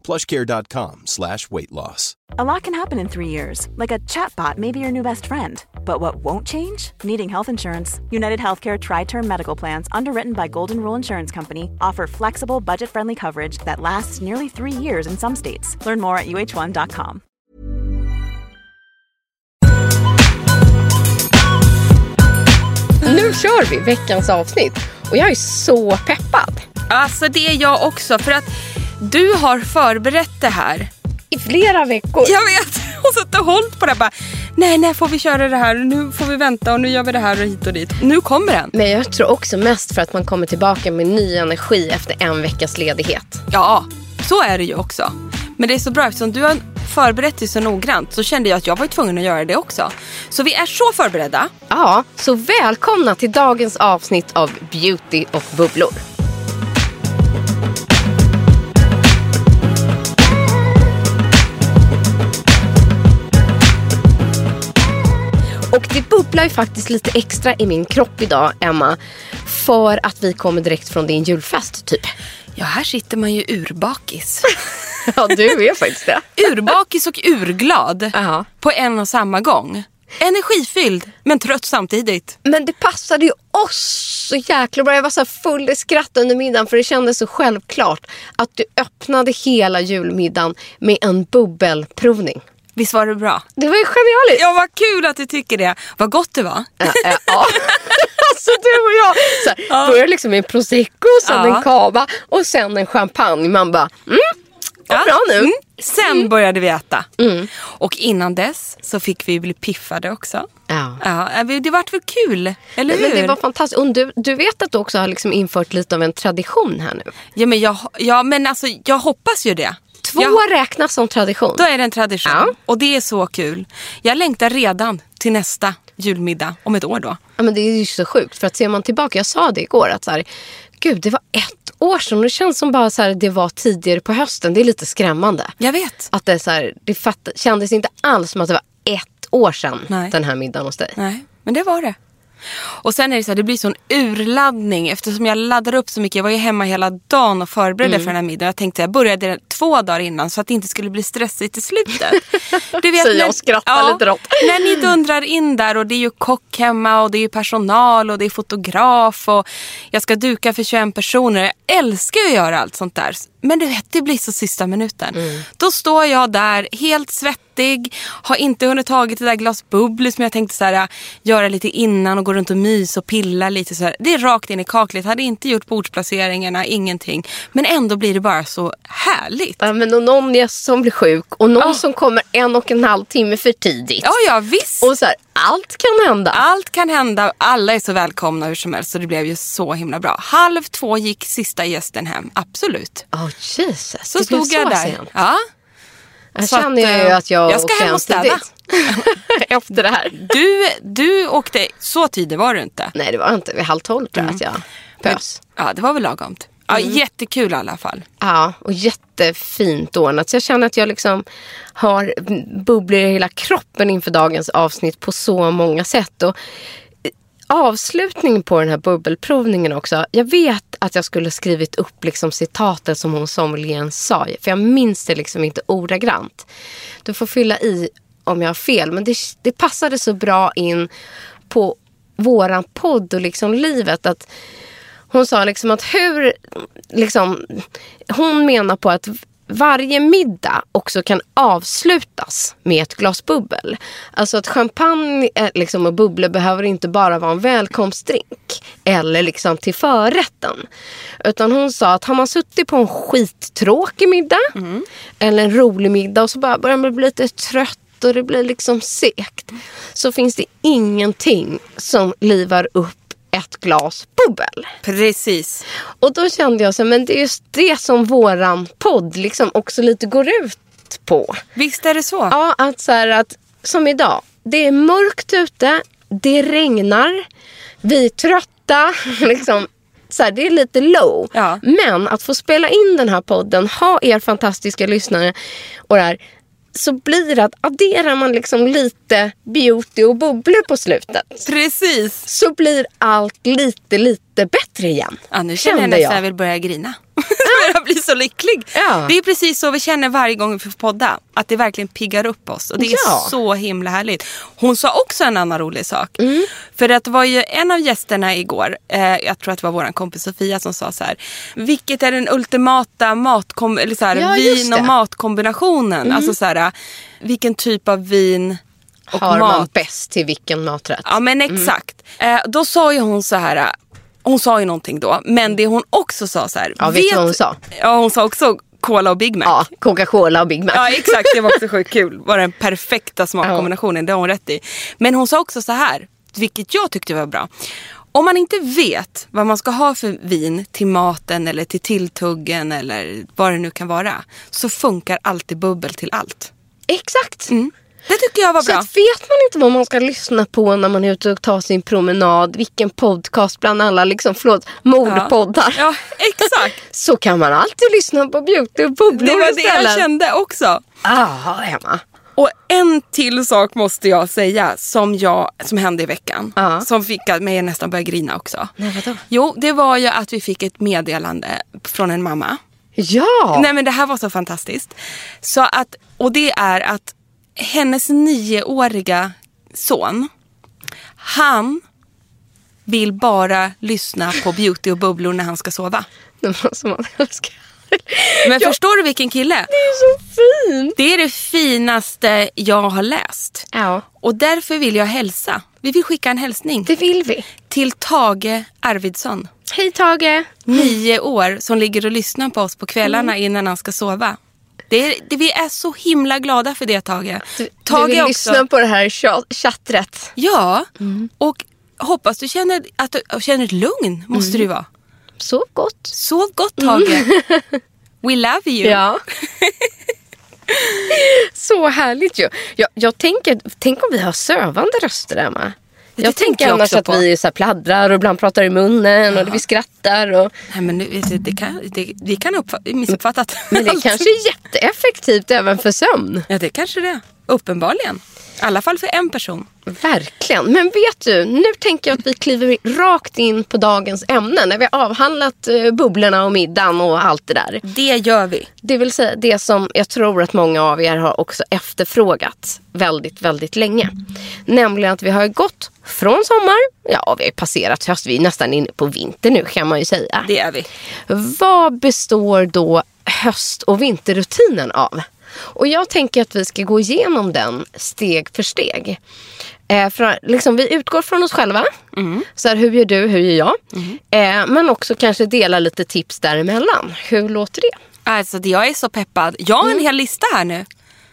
plushcare.com slash weight loss. A lot can happen in three years, like a chatbot may be your new best friend. But what won't change? Needing health insurance. United Healthcare Tri Term Medical Plans, underwritten by Golden Rule Insurance Company, offer flexible, budget friendly coverage that lasts nearly three years in some states. Learn more at uh1.com. Nu kör vi veckans avsnitt och jag är så peppad. Alltså det är jag också för att du har förberett det här. I flera veckor. Jag vet! Och suttit och hållit på det bara. Nej, när får vi köra det här? Nu får vi vänta och nu gör vi det här och hit och dit. Nu kommer den. Men jag tror också mest för att man kommer tillbaka med ny energi efter en veckas ledighet. Ja, så är det ju också. Men det är så bra eftersom du har förberett dig så noggrant så kände jag att jag var tvungen att göra det också. Så vi är så förberedda. Ja, så välkomna till dagens avsnitt av Beauty och bubblor. Och det bubblar ju faktiskt lite extra i min kropp idag, Emma. För att vi kommer direkt från din julfest, typ. Ja, här sitter man ju urbakis. Ja, du är faktiskt det. urbakis och urglad Ja. på en och samma gång. Energifylld, men trött samtidigt. Men det passade ju oss så jäkla bra. Jag var så full i skratt under middagen för det kändes så självklart att du öppnade hela julmiddagen med en bubbelprovning. Visst var det bra? Det var ju genialiskt. Ja, vad kul att du tycker det. Vad gott det var. Ja, ja, ja. alltså du och jag. Så här, Började liksom med en prosecco, sen Ja. en cava och sen en champagne. Man bara, mm, vad bra nu. Mm. Sen började vi äta. Och innan dess så fick vi bli piffade också. Ja. Ja, det vart väl kul, eller hur? Men det var fantastiskt. Och du, du vet att du också har liksom infört lite av en tradition här nu. ja, men jag, ja, men alltså, jag hoppas ju det. Två Jag- räknas som tradition. Då är det en tradition. Ja. Och det är så kul. Jag längtar redan till nästa julmiddag om ett år då. Ja, men det är ju så sjukt. För att ser man tillbaka, jag sa det igår, att så här, gud det var ett år sedan. Och det känns som bara så här, det var tidigare på hösten. Det är lite skrämmande. Jag vet. Att det, så här, det fatt, kändes inte alls som att det var ett år sedan Nej. den här middagen hos dig. Nej, men det var det. Och sen är det så här, det blir sån urladdning eftersom jag laddar upp så mycket. Jag var ju hemma hela dagen och förberedde Mm. för den här middagen. Jag tänkte jag började två dagar innan så att det inte skulle bli stressigt i slutet. Du Säger jag när- och skrattar lite rått. När ni dundrar in där och det är ju kock hemma och det är ju personal och det är fotograf och jag ska duka för 21 personer. Jag älskar att göra allt sånt där. Men du vet, det blir så sista minuten. Mm. Då står jag där helt svettig, har inte hunnit tagit det där glas bubbel som jag tänkte så här, göra lite innan och gå runt och mys och pilla lite. Så här. Det är rakt in i kaklet, hade inte gjort bordsplaceringarna, ingenting. Men ändå blir det bara så härligt. Ja, men och någon gäst som blir sjuk och någon som kommer en och en halv timme för tidigt. Ja, ja visst. Och så här, allt kan hända. Allt kan hända, alla är så välkomna hur som helst så det blev ju så himla bra. Halv två gick sista gästen hem, absolut. Oh, Jesus, Så det blev stod jag så där. sent. Ja. Jag Så känner att, ju eh, att jag jag ska hem och städa. Efter det här. Du, du åkte, så tidig var du inte. Nej det var inte, vid halv tolv tror jag att jag pös. Ja, det var väl lagomt. Ja, Jättekul i alla fall. Ja, och jättefint ordnat. Så jag känner att jag liksom har bubblor i hela kroppen inför dagens avsnitt på så många sätt. Och avslutning avslutningen på den här bubbelprovningen också. Jag vet att jag skulle skrivit upp liksom citatet som hon sommelieren sa. För jag minns det liksom inte ordagrant. Du får fylla i om jag har fel. Men det, det passade så bra in på våran podd och liksom livet. att hon sa liksom att hur, liksom, hon menar på att varje middag också kan avslutas med ett glas bubbel. Alltså att champagne eh, liksom, och bubblor behöver inte bara vara en välkomstdrink eller liksom till förrätten. Utan hon sa att har man suttit på en skittråkig middag eller en rolig middag och så bara börjar man bli lite trött och det blir liksom segt. Så finns det ingenting som livar upp ett glas bubbel. Precis. Och då kände jag så men det är just det som våran podd liksom också lite går ut på. Visst är det så? Ja, att så här att som idag. Det är mörkt ute, det regnar, vi är trötta. Liksom, så här, det är lite low. Ja. Men att få spela in den här podden, ha er fantastiska lyssnare och det här, så blir det att adderar man liksom lite beauty och bubblor på slutet Precis. så blir allt lite, lite bättre igen. Ja, nu känner jag nästan jag vill börja grina. jag blir så lycklig. Ja. Det är precis så vi känner varje gång vi får podda. Att det verkligen piggar upp oss. Och det är Ja. så himla härligt. Hon sa också en annan rolig sak. Mm. För att det var ju en av gästerna igår, eh, jag tror att det var vår kompis Sofia som sa så här. Vilket är den ultimata matkom eller så här, Ja, vin och matkombinationen? Alltså så här, vilken typ av vin och Har mat man bäst till vilken maträtt? Ja men exakt. Eh, då sa ju hon så här. Hon sa ju någonting då. Men det hon också sa så här. Ja, vet du vad hon sa? Ja hon sa också Cola och Big Mac. Ja, Coca-Cola och Big Mac. Ja exakt, det var också sjukt kul. Var den perfekta smakkombinationen, det har hon rätt i. Men hon sa också så här, vilket jag tyckte var bra. Om man inte vet vad man ska ha för vin till maten eller till tilltuggen eller vad det nu kan vara. Så funkar alltid bubbel till allt. Exakt. Det tycker jag var Så bra. att vet man inte vad man ska lyssna på när man är ute och tar sin promenad, vilken podcast bland alla liksom, förlåt, mordpoddar. Ja, exakt. Så kan man alltid lyssna på beauty och bubblor Det var det jag kände också. Ah, Emma. Och en till sak måste jag säga som, jag, som hände i veckan. Ja. Som fick mig att nästan börja grina också. Nej, vadå? Jo, det var ju att vi fick ett meddelande från en mamma. Ja! Nej men det här var så fantastiskt. Så att, och det är att hennes nioåriga son, han vill bara lyssna på beauty och bubblor när han ska sova. Var som man älskar. Men Ja. förstår du vilken kille? Det är så fint. Det är det finaste jag har läst. Ja, Och därför vill jag hälsa. Vi vill skicka en hälsning det vill vi. till Tage Arvidsson. Hej Tage. Nio år som ligger och lyssnar på oss på kvällarna Mm. innan han ska sova. Det är, det, vi är så himla glada för det Tage. Du, Tage du vill också. lyssna på det här cha- chattret. Ja, och hoppas du känner, att du känner ett lugn. Måste Mm. du vara. Så gott. Sov gott Tage. We love you. Mm. Ja. Så härligt ju. Jag, jag tänker, tänk om vi har sövande röster Emma. Det Jag tänker jag annars att på. vi så pladdrar och ibland pratar i munnen och vi skrattar. Och, Nej, men du, det kan, det, vi kan ha uppfa- missuppfattat. men det kanske är jätteeffektivt även för sömn. Ja, det kanske det är. Uppenbarligen. I alla fall för en person. Verkligen. Men vet du, nu tänker jag att vi kliver rakt in på dagens ämne. När vi har avhandlat eh, bubblorna och middagen och allt det där. Det gör vi. Det vill säga det som jag tror att många av er har också efterfrågat väldigt, väldigt länge. Nämligen att vi har gått från sommar, ja vi har passerat höst, vi är nästan inne på vinter nu kan man ju säga. Det är vi. Vad består då höst och vinterrutinen av? Och jag tänker att vi ska gå igenom den steg för steg. Eh, för, liksom, vi utgår från oss själva. Så här, hur gör du, hur gör jag? Eh, men också kanske dela lite tips däremellan. Hur låter det? Alltså, jag är så peppad. Jag har en hel lista här nu.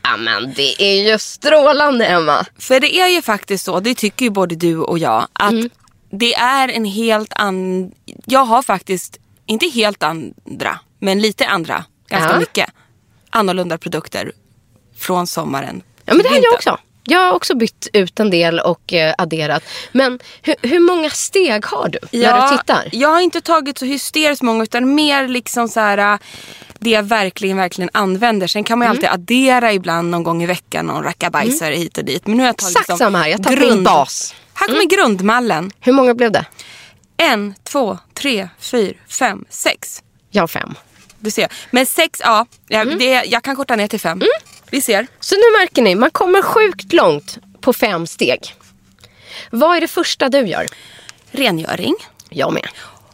Ja men det är ju strålande Emma. För det är ju faktiskt så, det tycker ju både du och jag, att det är en helt annan... Jag har faktiskt, inte helt andra, men lite andra, ganska Ja. mycket, annorlunda produkter från sommaren. Ja men det har jag också. Jag har också bytt ut en del och eh, adderat. Men hur, hur många steg har du när du tittar? Jag har inte tagit så hysteriskt många utan mer liksom så här äh, det jag verkligen, verkligen använder. Sen kan man ju Mm. alltid addera ibland någon gång i veckan någon rackabajsare hit och dit. Men nu har jag tagit Exakt liksom samma här. Jag tar min bas. Mm. Här kommer grundmallen. Hur många blev det? En, två, tre, fyra, fem, sex. Jag har fem. Du ser. Men sex, ja. Jag, Mm. det, jag kan korta ner till fem. Vi ser. Så nu märker ni, man kommer sjukt långt på fem steg. Vad är det första du gör? Rengöring. Jag med.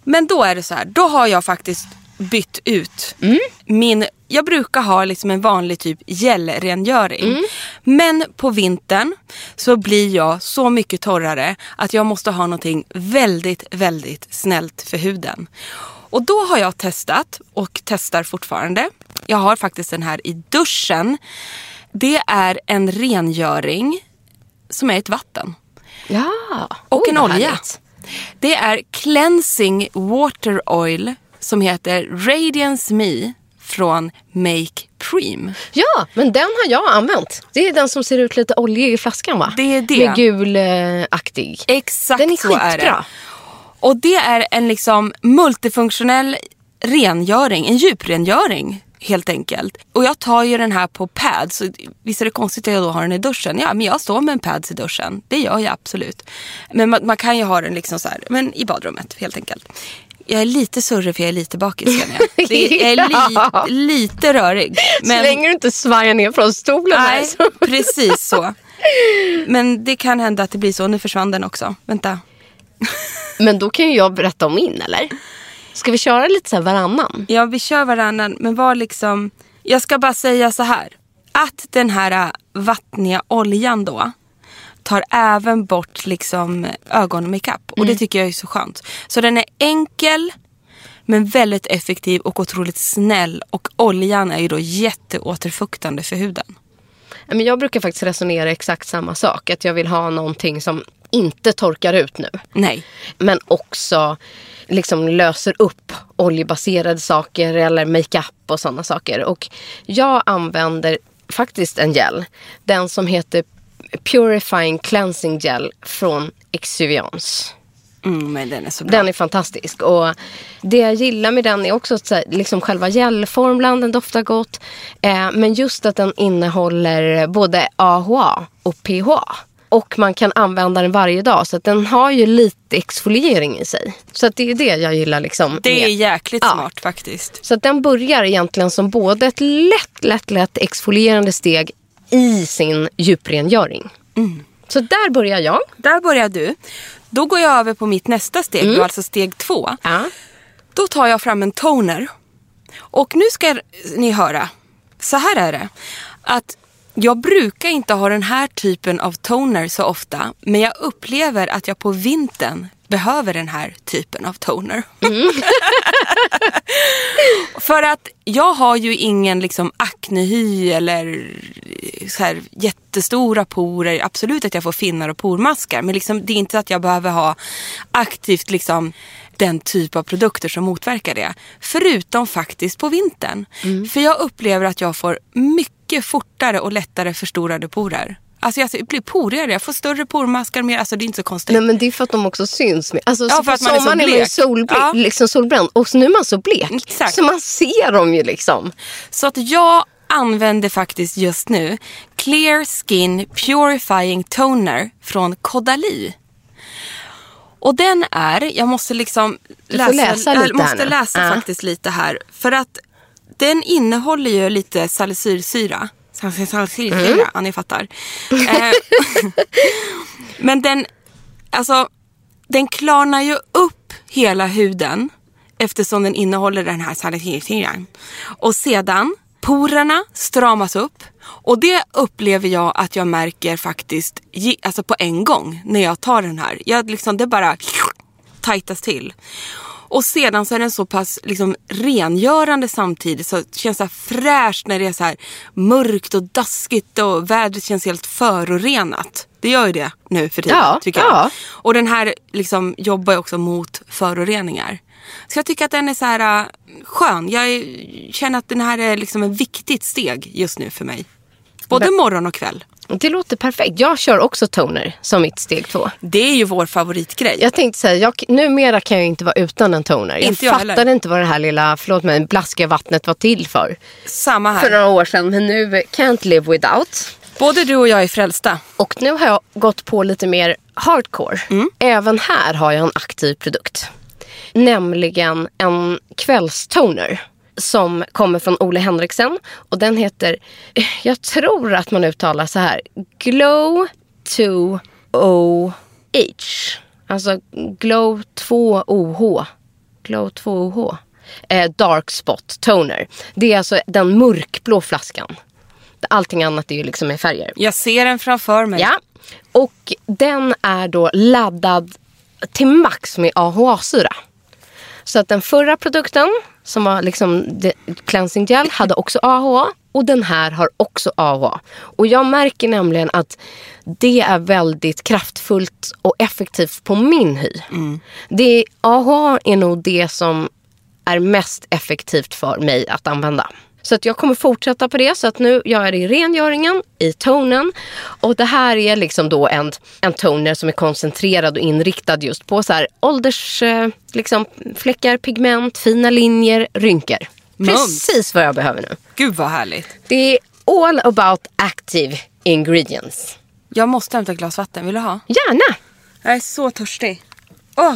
Men då är det så här, då har jag faktiskt bytt ut Mm. min... jag brukar ha liksom en vanlig typ gelrengöring. Men på vintern så blir jag så mycket torrare att jag måste ha någonting väldigt, väldigt snällt för huden. Och då har jag testat och testar fortfarande. Jag har faktiskt den här i duschen. Det är en rengöring som är ett vatten. Ja. Och Oj, en olja. härligt. Det är Cleansing Water Oil som heter Radiance Me från Make Preem. Ja, men den har jag använt. Det är den som ser ut lite oljig i flaskan va? Det är det. Med gulaktig. Exakt Den är så är det. Och det är en liksom multifunktionell rengöring, en djuprengöring helt enkelt. Och jag tar ju den här på pads. Så Visst är det konstigt att jag då har den i duschen? Ja, men jag står med en pads i duschen. Det gör jag absolut. Men man, man kan ju ha den liksom så här, men i badrummet helt enkelt. Jag är lite surrig för jag är lite bakis känner jag. Det är li, lite rörig. Så länge du inte svajar ner från stolen här. Nej, Så. precis så. Men det kan hända att det blir så. Nu försvann den också. Vänta. Men då kan ju jag berätta om min eller? Ska vi köra lite så varannan? Ja, vi kör varannan. Men var liksom... Jag ska bara säga så här. Att den här äh, vattniga oljan då tar även bort liksom ögonmakeup. Och det tycker jag är så skönt. Så den är enkel men väldigt effektiv och otroligt snäll. Och oljan är ju då jätteåterfuktande för huden. Jag brukar faktiskt resonera exakt samma sak. Att jag vill ha någonting som inte torkar ut nu. Nej. Men också liksom löser upp oljebaserade saker eller makeup och sådana saker. Och jag använder faktiskt en gel. Den som heter Purifying Cleansing Gel från Exuviance. Mm, men den är så bra. Den är fantastisk. Och det jag gillar med den är också att här, liksom själva gelformlan, den doftar gott. Eh, men just att den innehåller både AHA och PHA. Och man kan använda den varje dag. Så att den har ju lite exfoliering i sig. Så att det är det jag gillar. Liksom, Det är med. jäkligt Ja. smart faktiskt. Så den börjar egentligen som både ett lätt, lätt, lätt exfolierande steg i sin djuprengöring. Så där börjar jag. Där börjar du. Då går jag över på mitt nästa steg, då, alltså steg två. Ja. Då tar jag fram en toner. Och nu ska ni höra. Så här är det. Att jag brukar inte ha den här typen av toner så ofta. Men jag upplever att jag på vintern behöver den här typen av toner. För att jag har ju ingen liksom aknehy eller så här jättestora porer. Absolut att jag får finnar och pormaskar. Men liksom, det är inte att jag behöver ha aktivt liksom den typ av produkter som motverkar det. Förutom faktiskt på vintern. För jag upplever att jag får mycket fortare och lättare förstorade porer. Alltså jag blir porigare, jag får större pormaskar mer. Alltså det är inte så konstigt. Nej men det är för att de också syns. Med. Alltså, Ja, för att man är så sommaren är man ju blek. solble- Ja. liksom solbränd och nu är man så blek. Exakt. Så man ser dem ju liksom. Så att jag använder faktiskt just nu Clear Skin Purifying Toner från Kodali. Och den är, jag måste liksom får läsa lite jag här måste läsa Ja. faktiskt lite här. För att den innehåller ju lite salicylsyra. Salicylsyra, Mm. ja ni fattar. Eh, Men den, alltså, den klarnar ju upp hela huden eftersom den innehåller den här salicylsyran. Och sedan, porerna stramas upp. Och det upplever jag att jag märker faktiskt alltså på en gång när jag tar den här. Jag liksom, det bara tajtas till. Och sedan så är den så pass liksom, rengörande samtidigt så det känns så fräscht när det är så här mörkt och daskigt och vädret känns helt förorenat. Det gör ju det nu för tiden Ja, tycker jag. ja. Och den här liksom, jobbar ju också mot föroreningar. Så jag tycker att den är så här äh, skön. Jag känner att den här är liksom ett viktigt steg just nu för mig. Både morgon och kväll. Det låter perfekt. Jag kör också toner som mitt steg två. Det är ju vår favoritgrej. Jag tänkte säga, jag, numera kan jag inte vara utan en toner. Jag Inte jag fattade heller. inte vad det här lilla, förlåt mig, blaskiga vattnet var till för. Samma här. För några år sedan, men nu can't live without. Både du och jag är frälsta. Och nu har jag gått på lite mer hardcore. Även här har jag en aktiv produkt. Nämligen en kvällstoner. Som kommer från Ole Henriksen. Och den heter, jag tror att man uttalar så här. Glow 2 OH. Alltså Glow 2 OH. Glow 2 OH. eh, Dark Spot Toner. Det är alltså den mörkblå flaskan. Allting annat är ju liksom i färger. Jag ser den framför mig. Ja, och den är då laddad till max med AHA-syra. Så att den förra produkten som var liksom cleansing gel hade också AHA och den här har också AHA. Och jag märker nämligen att det är väldigt kraftfullt och effektivt på min hy. Mm. Det, AHA är nog det som är mest effektivt för mig att använda. Så att jag kommer fortsätta på det. Så att nu gör jag det i rengöringen, i tonen. Och det här är liksom då en, en toner som är koncentrerad och inriktad just på så här ålders, eh, liksom, fläckar, pigment, fina linjer, rynkor. Mums. Precis vad jag behöver nu. Gud vad härligt. Det är all about active ingredients. Jag måste hämta ett glas vatten. Vill du ha? Gärna! Jag är så törstig. Åh!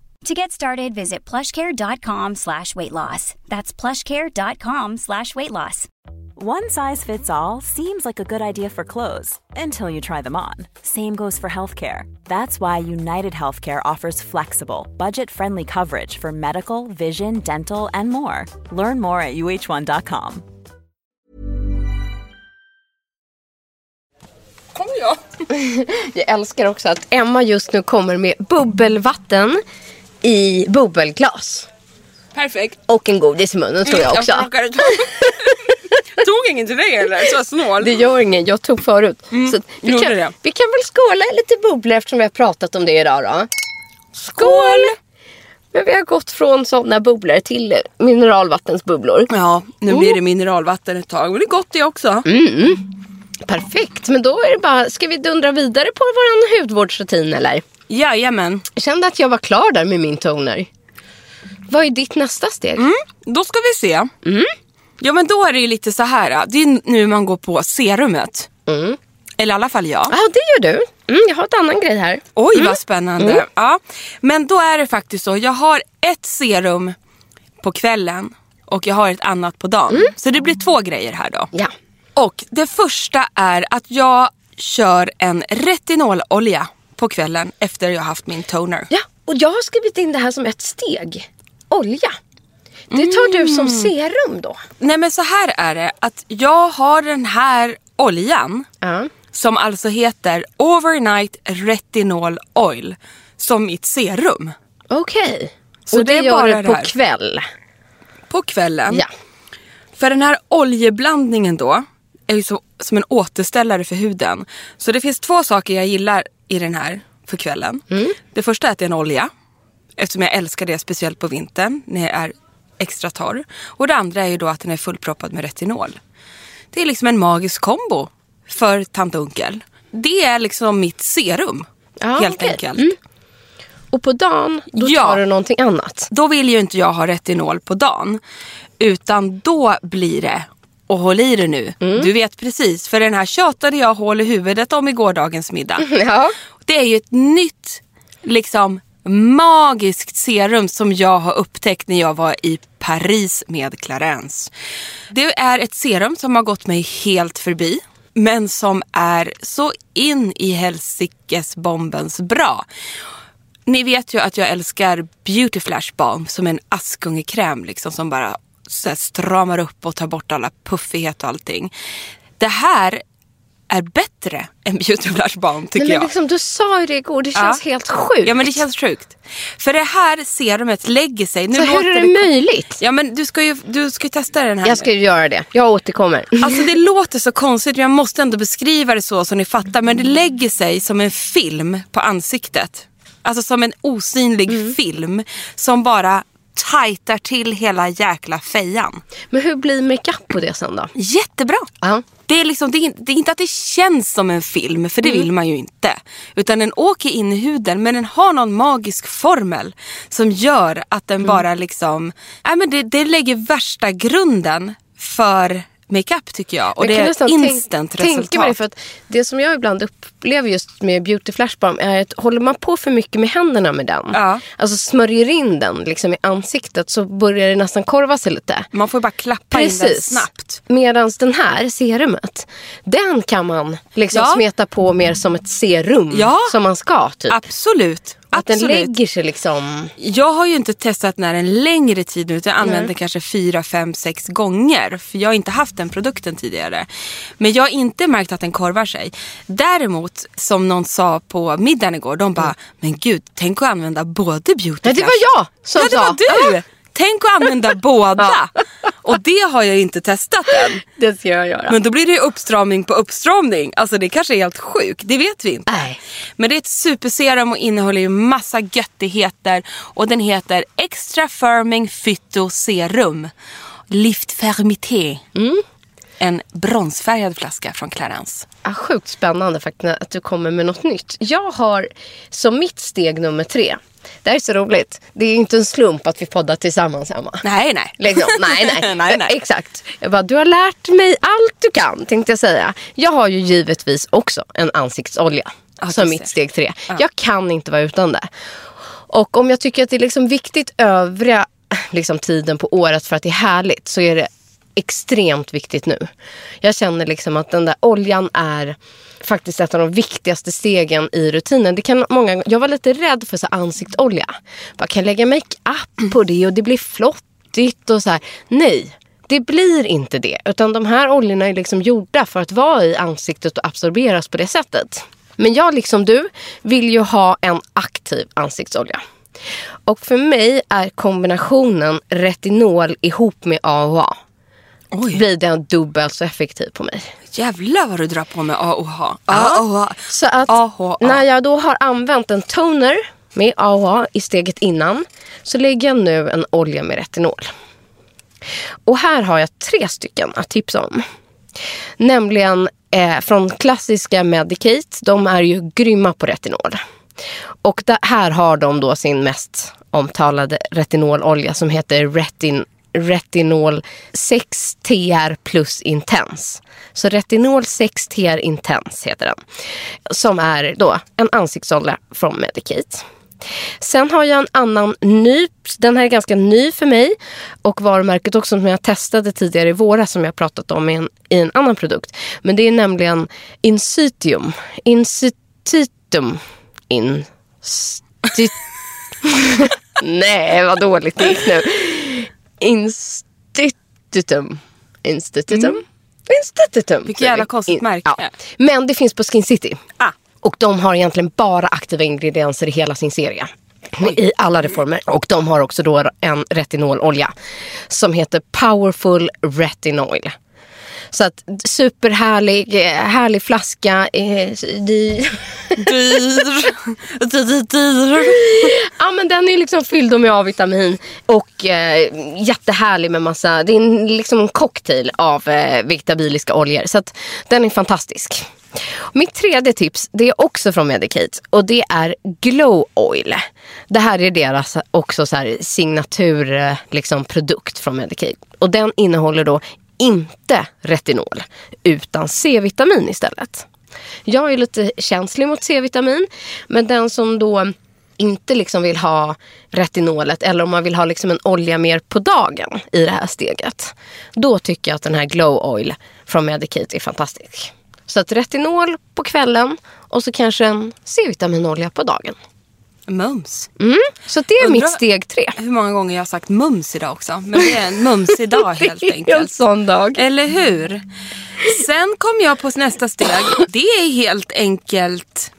To get started, visit plushcare.com slash weight loss. That's plushcare.com slash weight loss. One size fits all seems like a good idea for clothes until you try them on. Same goes for healthcare. That's why United Healthcare offers flexible, budget friendly coverage for medical, vision, dental, and more. Learn more at uh1.com. Kom jag. Jag älskar också att Emma just nu kommer med bubbelvatten i bubbelglas. Perfekt. Och en godis i munnen tror jag också. Jag tog ingen till dig eller? Så snål. Det gör ingen, jag tog förut. Så att vi, kan, det. vi kan väl skåla lite bubblor eftersom vi har pratat om det idag då. Skål! Men vi har gått från sådana bubblor till mineralvattensbubblor. Ja, nu blir det mineralvatten ett tag. Men det är gott det också. Mm. Perfekt, men då är det bara, ska vi dundra vidare på vår hudvårdsrutin eller? Jajamän. Jag kände att jag var klar där med min toner. Vad är ditt nästa steg? Då ska vi se. Mm. Ja men då är det ju lite så här. Det är nu man går på serumet. Mm. Eller i alla fall jag. Ja, det gör du. Mm, jag har ett annan grej här. Oj Mm. vad spännande. Ja. Men då är det faktiskt så. Jag har ett serum på kvällen och jag har ett annat på dagen. Mm. Så det blir två grejer här då. Ja. Och det första är att jag kör en retinololja på kvällen efter jag haft min toner. ja, och jag har skrivit in det här som ett steg. Olja. Det tar du som serum då? Nej men så här är det att jag har den här oljan Ja. som alltså heter Overnight Retinol Oil som mitt serum Okej. Så Och det, det gör du på här. kväll? på kvällen. Ja. För den här oljeblandningen då är ju så, som en återställare för huden. Så det finns två saker jag gillar i den här för kvällen. Det första är att det är en olja. Eftersom jag älskar det speciellt på vintern när jag är extra torr. Och det andra är ju då att den är fullproppad med retinol. Det är liksom en magisk kombo för tant Onkel. Det är liksom mitt serum. Ja, helt okej. enkelt. Mm. Och på dagen, då Ja. tar du någonting annat? Då vill ju inte jag ha retinol på dagen. Utan då blir det, och håll i det nu, Mm. du vet precis. För den här tjatade jag hål i huvudet om i gårdagens middag. Ja. Det är ju ett nytt, liksom magiskt serum som jag har upptäckt när jag var i Paris med Clarence. Det är ett serum som har gått mig helt förbi. Men som är så in i helsikes bombens bra. Ni vet ju att jag älskar Beauty Flash Balm som en askungekräm liksom som bara så stramar upp och tar bort alla puffighet och allting. Det här är bättre än Beauty Flash Balm tycker Nej, men jag. liksom, du sa ju det igår, det känns Ja. helt sjukt. Ja men det känns sjukt. För det här serumet lägger sig. Nu Så hur är det det möjligt? Ja men du ska ju du ska ju testa den här. Jag ska ju göra det, jag återkommer. Alltså det låter så konstigt, jag måste ändå beskriva det så så ni fattar. Men det lägger sig som en film på ansiktet. Alltså som en osynlig Mm. film som bara tajtar till hela jäkla fejan. Men hur blir makeup på det sen då? Jättebra! Ja. Det är, liksom, det, är, det är inte att det känns som en film, för det Mm. vill man ju inte. Utan den åker in i huden, men den har någon magisk formel som gör att Mm. den bara liksom... Nej, men det, det lägger värsta grunden för makeup tycker jag. Och Jag det är nästan instant tänk- tänka mig det, resultat. för att det som jag ibland upplever just med beauty flash balm är att håller man på för mycket med händerna med den, Ja. alltså smörjer in den liksom i ansiktet så börjar det nästan korva sig lite. Man får bara klappa in den Precis. snabbt. Medan den här serumet, den kan man liksom Ja. smeta på mer som ett serum Ja. som man ska. Typ. Absolut. Att den lägger sig liksom... Jag har ju inte testat den här en längre tid nu. Jag har använt den kanske fyra, fem, sex gånger. För jag har inte haft den produkten tidigare. Men jag har inte märkt att den korvar sig. Däremot, som någon sa på middagen igår. De bara, men gud, tänk att använda både beauty Nej, det var jag som Ja, det sa. var du! Tänk att använda båda. Och det har jag inte testat än. Det ska jag göra. Men då blir det ju uppstramning på uppstramning. Alltså det kanske är helt sjukt, det vet vi inte. Nej. Men det är ett superserum och innehåller ju massa göttigheter. Och den heter Extra Firming Phyto Serum. Lift Fermité. Mm. En bronsfärgad flaska från Clarence. Ja, sjukt spännande faktiskt att du kommer med något nytt. Jag har som mitt steg nummer tre. Det här är så roligt. Det är inte en slump att vi poddar tillsammans Emma. Nej, nej. Liksom. Nej, nej. nej, nej. Exakt. Jag bara, du har lärt mig allt du kan tänkte jag säga. Jag har ju givetvis också en ansiktsolja. Ja, som mitt steg tre. Jag kan inte vara utan det. Och om jag tycker att det är liksom viktigt övriga liksom, tiden på året för att det är härligt så är det extremt viktigt nu. Jag känner liksom att den där oljan är faktiskt ett av de viktigaste stegen i rutinen. Det kan många, jag var lite rädd för så ansiktsolja. Bara, kan jag lägga makeup på det och det blir flottigt och så här. Nej, det blir inte det. Utan de här oljorna är liksom gjorda för att vara i ansiktet och absorberas på det sättet. Men jag liksom du vill ju ha en aktiv ansiktsolja. Och för mig är kombinationen retinol ihop med AHA Oj, blir den dubbelt så effektiv på mig. jävlar vad du drar på med AOH. AOH. Så att AHA. när jag då har använt en toner med AHA i steget innan så lägger jag nu en olja med retinol. Och här har jag tre stycken att tipsa om. Nämligen eh, från klassiska Medicate. De är ju grymma på retinol. Och där, här har de då sin mest omtalade retinololja som heter Retin, Retinol 6 TR plus Intense. Så Retinol 6 TR Intense heter den. Som är då en ansiktsolja från Medicate. Sen har jag en annan ny, den här är ganska ny för mig och varumärket också som jag testade tidigare i våras som jag pratat om i en, i en annan produkt. Men det är nämligen Incitium. Incititum. In... Nej, vad dåligt det gick nu. Institutum. Institutum. Institutum. Vilket jävla konstigt märke. Ja. Men det finns på Skin City. Ah. Och de har egentligen bara aktiva ingredienser i hela sin serie. I alla reformer. Och de har också då en retinololja. Som heter Powerful Retinoil. Så att superhärlig, härlig flaska. Eh, dyr. Dyr. dyr, dyr. Ja men den är liksom fylld med A-vitamin och eh, jättehärlig med massa, det är en, liksom en cocktail av eh, vegetabiliska oljor. Så att den är fantastisk. Mitt tredje tips det är också från Medicate och det är Glow Oil. Det här är deras också så här signatur eh, liksom, produkt från Medicate. Och den innehåller då inte retinol utan C-vitamin istället. Jag är lite känslig mot C-vitamin men den som då inte liksom vill ha retinolet eller om man vill ha liksom en olja mer på dagen i det här steget. Då tycker jag att den här Glow Oil från Medicate är fantastisk. Så att retinol på kvällen och så kanske en C-vitaminolja på dagen. Mums. Mm. Så det är Undrar- mitt steg tre. Hur många gånger jag har sagt mums idag också. Men det är en mumsig dag helt Det är en enkelt. sån dag. Eller hur? Sen kom jag på nästa steg. Det är helt enkelt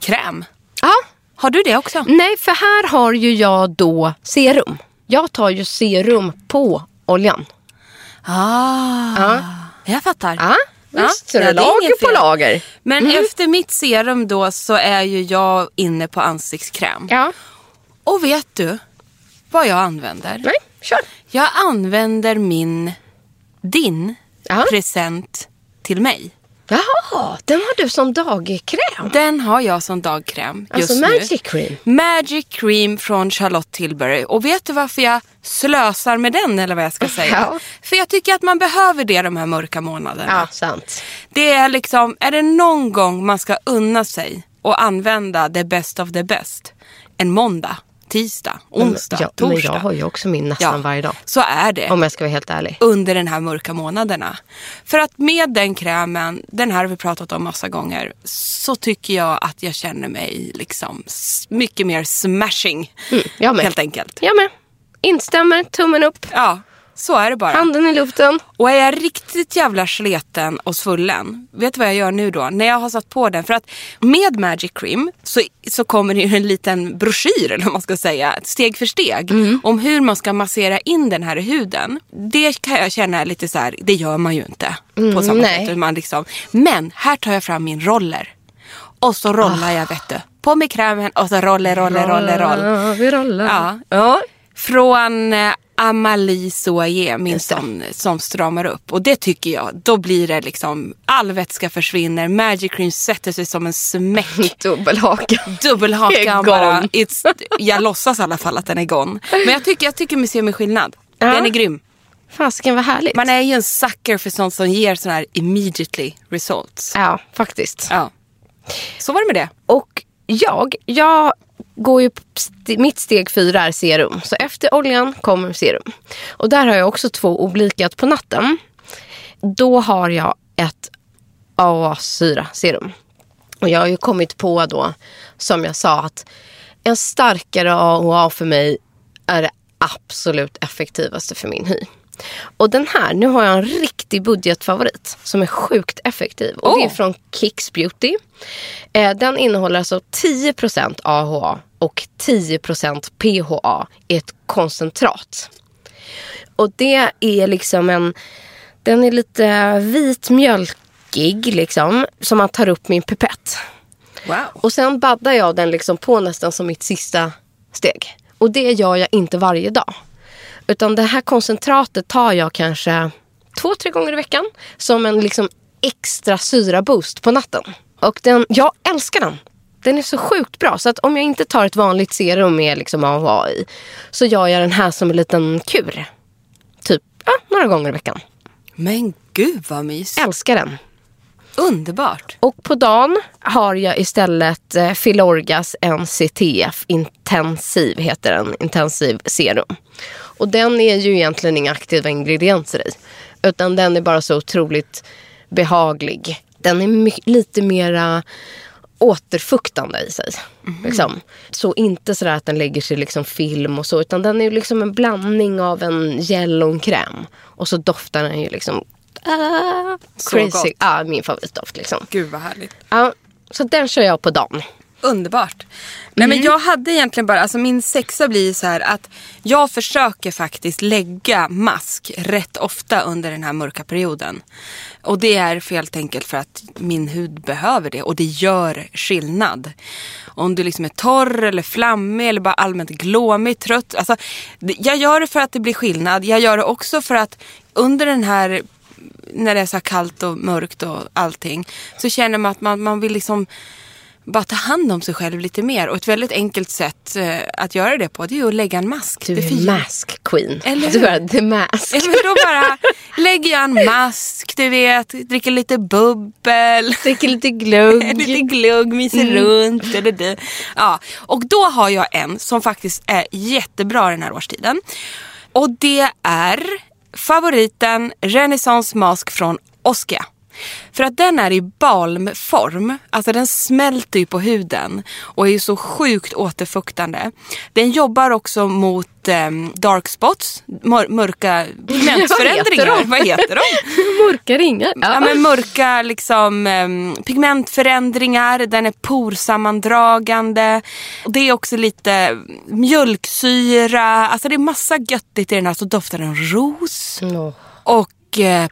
kräm. Ja, Har du det också? nej för här har ju jag då serum. Jag tar ju serum på oljan. Ah, Ja. jag fattar. Ja, visst. så ja, det lager på lager. Men efter mitt serum då så är ju jag inne på ansiktskräm. Ja, Och vet du vad jag använder? nej, kör. Jag använder min, din Ja. present till mig. Jaha, den har du som dagkräm. Den har jag som dagkräm just Alltså nu. Magic Cream. Magic Cream från Charlotte Tilbury. Och vet du varför jag slösar med den eller vad jag ska säga? Ja. För jag tycker att man behöver det de här mörka månaderna. Ja, sant. Det är liksom, är det någon gång man ska unna sig och använda the best of the best? En måndag, tisdag, onsdag, ja, men torsdag. jag har ju också min nästan varje dag. Så är det. Om jag ska vara helt ärlig. under den här mörka månaderna. För att med den krämen, den här har vi pratat om massa gånger, så tycker jag att jag känner mig liksom mycket mer smashing. Mm, jag med. Helt enkelt. Jag med. Instämmer, tummen upp, Ja, så är det bara. handen i luften. Och är jag riktigt jävla sleten och svullen, vet du vad jag gör nu då? När jag har satt på den, för att med Magic Cream så, så kommer det ju en liten broschyr, eller vad man ska säga, steg för steg, om hur man ska massera in den här i huden. Det kan jag känna är lite så här, det gör man ju inte på samma nej. sätt. Man liksom, men här tar jag fram min roller. Och så rollar jag vet du. På med krämen och så roller, roller, roller, roll. Ja, vi rollar. Ja. ja. Från eh, Amalie Soayer, min det. som, stramar upp. Och det tycker jag, då blir det liksom, all vätska försvinner, Magic Cream sätter sig som en smäck. Dubbelhaka. Dubbelhakan Gone. bara. It's, jag låtsas i alla fall att den är gone. Men jag tycker, jag tycker se med skillnad. Ja. Den är grym. Fasiken vad härligt. Man är ju en sucker för sånt som ger sån här immediately results. Ja, faktiskt. Ja. Så var det med det. Och jag, jag går ju, st- mitt steg fyra är serum. Så efter oljan kommer serum. Och där har jag också två oblikat på natten. Då har jag ett AA-syra-serum. Och jag har ju kommit på då, som jag sa, att en starkare AHA för mig är det absolut effektivaste för min hy. Och den här, nu har jag en riktig budgetfavorit som är sjukt effektiv. Och det är Åh. från Kicks Beauty. Eh, den innehåller alltså 10% AHA och 10% PHA i ett koncentrat. Och det är liksom en, den är lite vitmjölkig liksom, som man tar upp med en pipett. Wow. Och sen baddar jag den liksom på nästan som mitt sista steg. Och det gör jag inte varje dag. Utan det här koncentratet tar jag kanske två, tre gånger i veckan. Som en liksom extra syraboost på natten. Och den, jag älskar den. Den är så sjukt bra. Så att om jag inte tar ett vanligt serum med liksom AHA i. Så gör jag den här som en liten kur. Typ ja, några gånger i veckan. Men gud vad mys. Älskar den. Underbart. Och på dagen har jag istället eh, Filorgas NCTF Intensiv, heter den, intensiv serum. Och den är ju egentligen inga aktiva ingredienser i. Utan den är bara så otroligt behaglig. Den är my- lite mera återfuktande i sig. Liksom. Så inte sådär att den lägger sig liksom film och så. Utan den är ju liksom en blandning av en gel och en kräm. Och så doftar den ju liksom ah, crazy. Ja, min favoritdoft liksom. Gud vad härligt. Ja, så den kör jag på dagen. Underbart. Nej men jag hade egentligen bara, alltså min sexa blir så här att jag försöker faktiskt lägga mask rätt ofta under den här mörka perioden. Och det är för helt enkelt för att min hud behöver det och det gör skillnad. Om du liksom är torr eller flammig eller bara allmänt glåmig, trött. Alltså, jag gör det för att det blir skillnad. Jag gör det också för att under den här när det är så här kallt och mörkt och allting så känner man att man, man vill liksom bara ta hand om sig själv lite mer. Och ett väldigt enkelt sätt eh, att göra det på det är ju att lägga en mask. Du är för- mask queen. Eller du är the mask. Ja, men då bara lägger jag en mask, du vet, dricker lite bubbel. Dricker lite glugg. lite glugg, myser runt. Det, det. Ja. Och då har jag en som faktiskt är jättebra den här årstiden. Och det är favoriten Renaissance Mask från Oskia. För att den är i balmform. Alltså den smälter ju på huden och är ju så sjukt återfuktande. Den jobbar också mot eh, dark spots, mör mörka pigmentförändringar. Vad heter de? Vad heter de? Mörka ringar. Ja, men mörka liksom, eh, pigmentförändringar, den är porsammandragande. Det är också lite mjölksyra, alltså det är massa göttigt i den här. Så doftar den ros. Åh. Och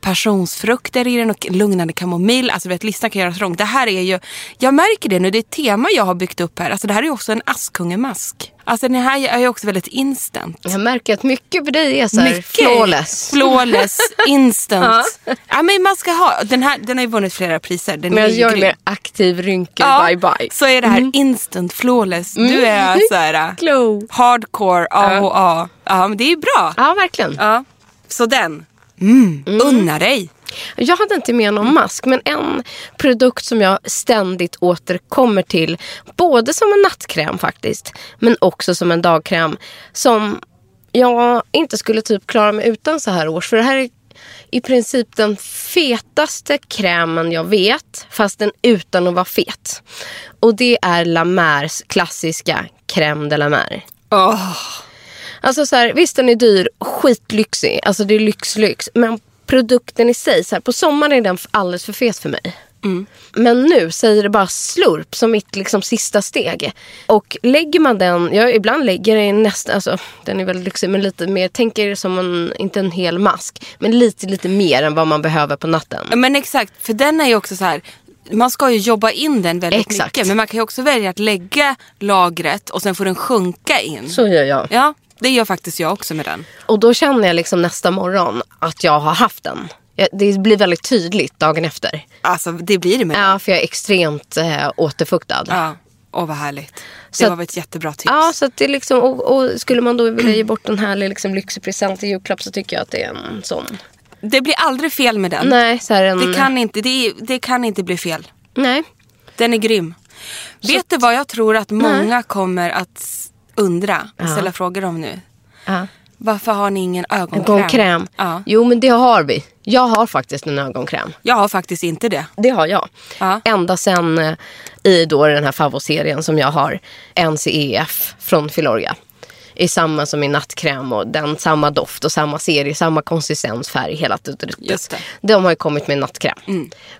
passionsfrukter i den och lugnande kamomill. Alltså vet, listan kan göras lång. Det här är ju, jag märker det nu, det är ett tema jag har byggt upp här. Alltså det här är ju också en Askungemask. Alltså den här är ju också väldigt instant. Jag märker att mycket för dig är så här Mycket. flawless. Flawless, instant. ja. men man ska ha, den här den har ju vunnit flera priser. Den Men jag gör grym. mer aktiv rynkel, Ja, bye bye. Så är det här instant flawless. Du är så här Glow. hardcore, AHA. Ja men det är ju bra. Ja, verkligen. Ja. Så den, mm, unna dig. Jag hade inte med någon mask, men en produkt som jag ständigt återkommer till. Både som en nattkräm faktiskt, men också som en dagkräm. Som jag inte skulle typ klara mig utan så här års. För det här är i princip den fetaste krämen jag vet, fast den utan att vara fet. Och det är La Mers klassiska crème de la mer. Alltså så här, visst den är dyr, skitlyxig, alltså det är lyx-lyx. Men produkten i sig, så här, på sommaren är den alldeles för fet för mig. Men nu säger det bara slurp som mitt liksom, sista steg. Och lägger man den, jag ibland lägger den nästan, alltså den är väldigt lyxig men lite mer, tänker som en, inte en hel mask, men lite lite mer än vad man behöver på natten. Men exakt, för den är ju också så här. Man ska ju jobba in den väldigt Exakt. mycket. Men man kan ju också välja att lägga lagret och sen får den sjunka in. Så gör jag. Ja, det gör faktiskt jag också med den. Och då känner jag liksom nästa morgon att jag har haft den. Det blir väldigt tydligt dagen efter. Alltså det blir det med den. Ja, för jag är extremt eh, återfuktad. Ja, åh vad härligt. Det Så var att- ett jättebra tips. Ja, så att det liksom, och, och skulle man då vilja ge bort en härlig liksom, lyxig present i julklapp så tycker jag att det är en sån. Det blir aldrig fel med den. Nej, så en... Det, kan inte, det, det kan inte bli fel. Nej. Den är grym. Vet du vad jag tror att många kommer att undra och ställa frågor om nu? Ja. Varför har ni ingen ögonkräm? Ögonkräm. Ja. Jo, men det har vi. Jag har faktiskt en ögonkräm. Jag har faktiskt inte det. Det har jag. Ja. Ända sen eh, i då den här favoritserien som jag har, NCEF från Filorga. I samma som i nattkräm och den samma doft och samma serie, samma konsistens, färg, hela. Just det. De har ju kommit med nattkräm.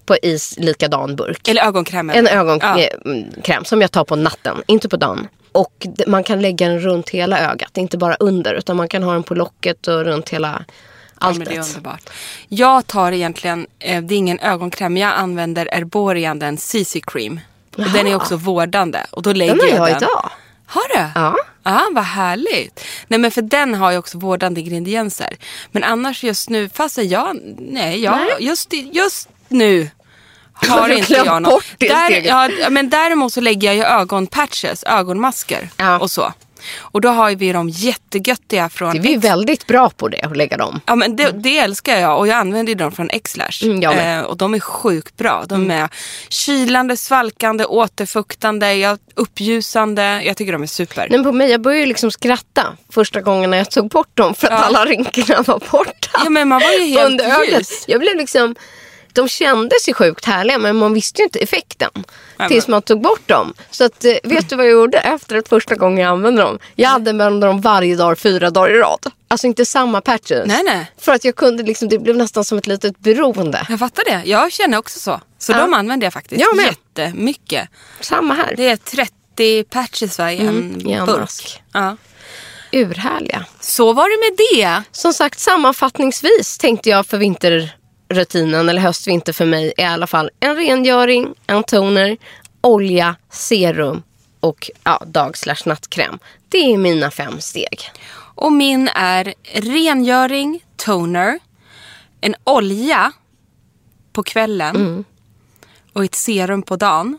På is likadan burk. Eller ögonkräm. En ögonkräm som jag tar på natten, inte på dagen. Och man kan lägga den runt hela ögat, inte bara under. Utan man kan ha den på locket och runt hela Ja, alltet. men det är underbart. Jag tar egentligen, eh, det är ingen ögonkräm, men jag använder Erborian, den CC cream. Och den är också vårdande. Och då lägger Den har jag jag den. idag. Har du? Ja. Ja, vad härligt. Nej men för den har ju också vårdande ingredienser. Men annars just nu, fast jag, nej, jag, Nej. Just, just nu har inte jag något. Där, ja, men däremot så lägger jag ju ögonpatches, ögonmasker Ja. och så. Och då har vi de jättegöttiga från Det är vi X- väldigt bra på det, att lägga dem. Ja men det, det älskar jag och jag använder dem från Xlash. Mm. Mm. eh, och de är sjukt bra. De är kylande, svalkande, återfuktande, uppljusande. Jag tycker de är super. Men på mig, jag började liksom skratta första gången när jag tog bort dem för att Ja. alla rynkorna var borta. Ja men man var ju helt Under ögat. ljus. Jag blev liksom, de kändes ju sjukt härliga men man visste ju inte effekten. men- tills man tog bort dem. Så att, eh, vet du vad jag gjorde efter att första gången jag använde dem? Jag använde dem varje dag fyra dagar i rad. Alltså inte samma patches. Nej, nej. För att jag kunde liksom, det blev nästan som ett litet beroende. Jag fattar det. Jag känner också så. Så Ja. de använder jag faktiskt Jag med. jättemycket. Samma här. Det är 30 patches i en Mm, i en burk. mask. Ja. Urhärliga. Så var det med det. Som sagt sammanfattningsvis tänkte jag för vinterrutinen eller höstvinter för mig är i alla fall en rengöring, en toner, olja, serum och ja, dag slash nattkräm. Det är mina fem steg. Och min är rengöring, toner, en olja på kvällen Mm. och ett serum på dagen.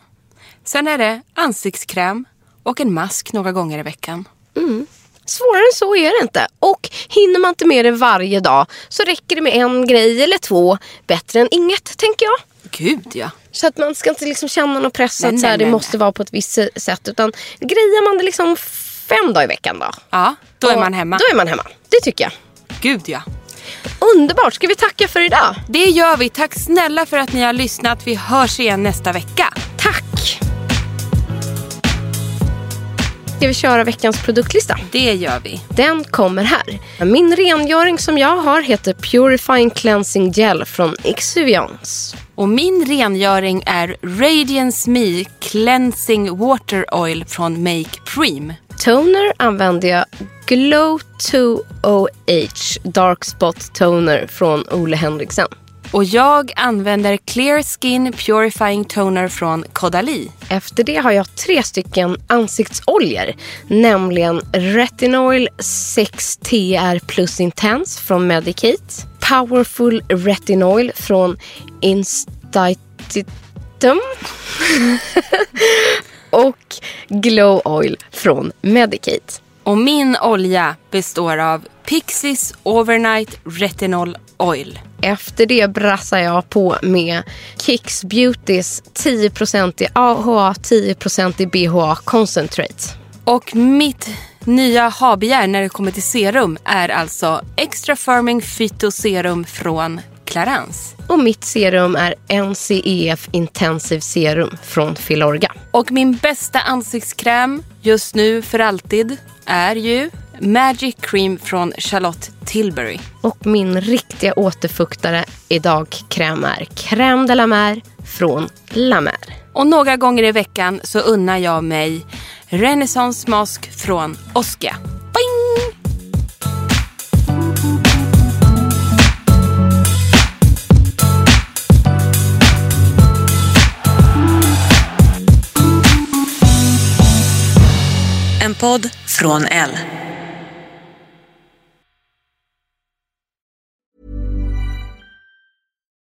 Sen är det ansiktskräm och en mask några gånger i veckan. Svårare än så är det inte. Och hinner man inte med det varje dag så räcker det med en grej eller två. Bättre än inget, tänker jag. Gud ja. Så att man ska inte liksom känna någon press Nej, att så här, nej, det nej, måste vara på ett visst sätt. Utan grejar man det liksom fem dagar i veckan då. Ja, då är man hemma. Då är man hemma. Det tycker jag. Gud ja. Underbart, ska vi tacka för idag? Det gör vi. Tack snälla för att ni har lyssnat. Vi hörs igen nästa vecka. Ska vi köra veckans produktlista? Det gör vi. Den kommer här. Min rengöring som jag har heter Purifying Cleansing Gel från Exuviance. Och min rengöring är Radiance Me Cleansing Water Oil från Make Preem. Toner använder jag Glow 2OH Dark Spot Toner från Ole Henriksen. Och jag använder Clear Skin Purifying Toner från Kodali. Efter det har jag tre stycken ansiktsoljor. Nämligen Retinoil 6TR Plus Intense från Medicate. Powerful Retinoil från Instatitum. och Glow Oil från Medicate. Och min olja består av Pixies Overnight Retinol Oil. Efter det brassar jag på med Kicks Beautys 10% i AHA, 10% i BHA Concentrate. Och mitt nya habegär när det kommer till serum är alltså Extra Firming Phytoserum från Clarence. Och mitt serum är NCEF Intensive Serum från Filorga. Och min bästa ansiktskräm just nu för alltid är ju Magic Cream från Charlotte Tilbury. Och min riktiga återfuktare i dagkräm är Crème de la Mer från La Mer. Och några gånger i veckan så unnar jag mig Renaissance Mask från Oskia. Bing! En podd från L.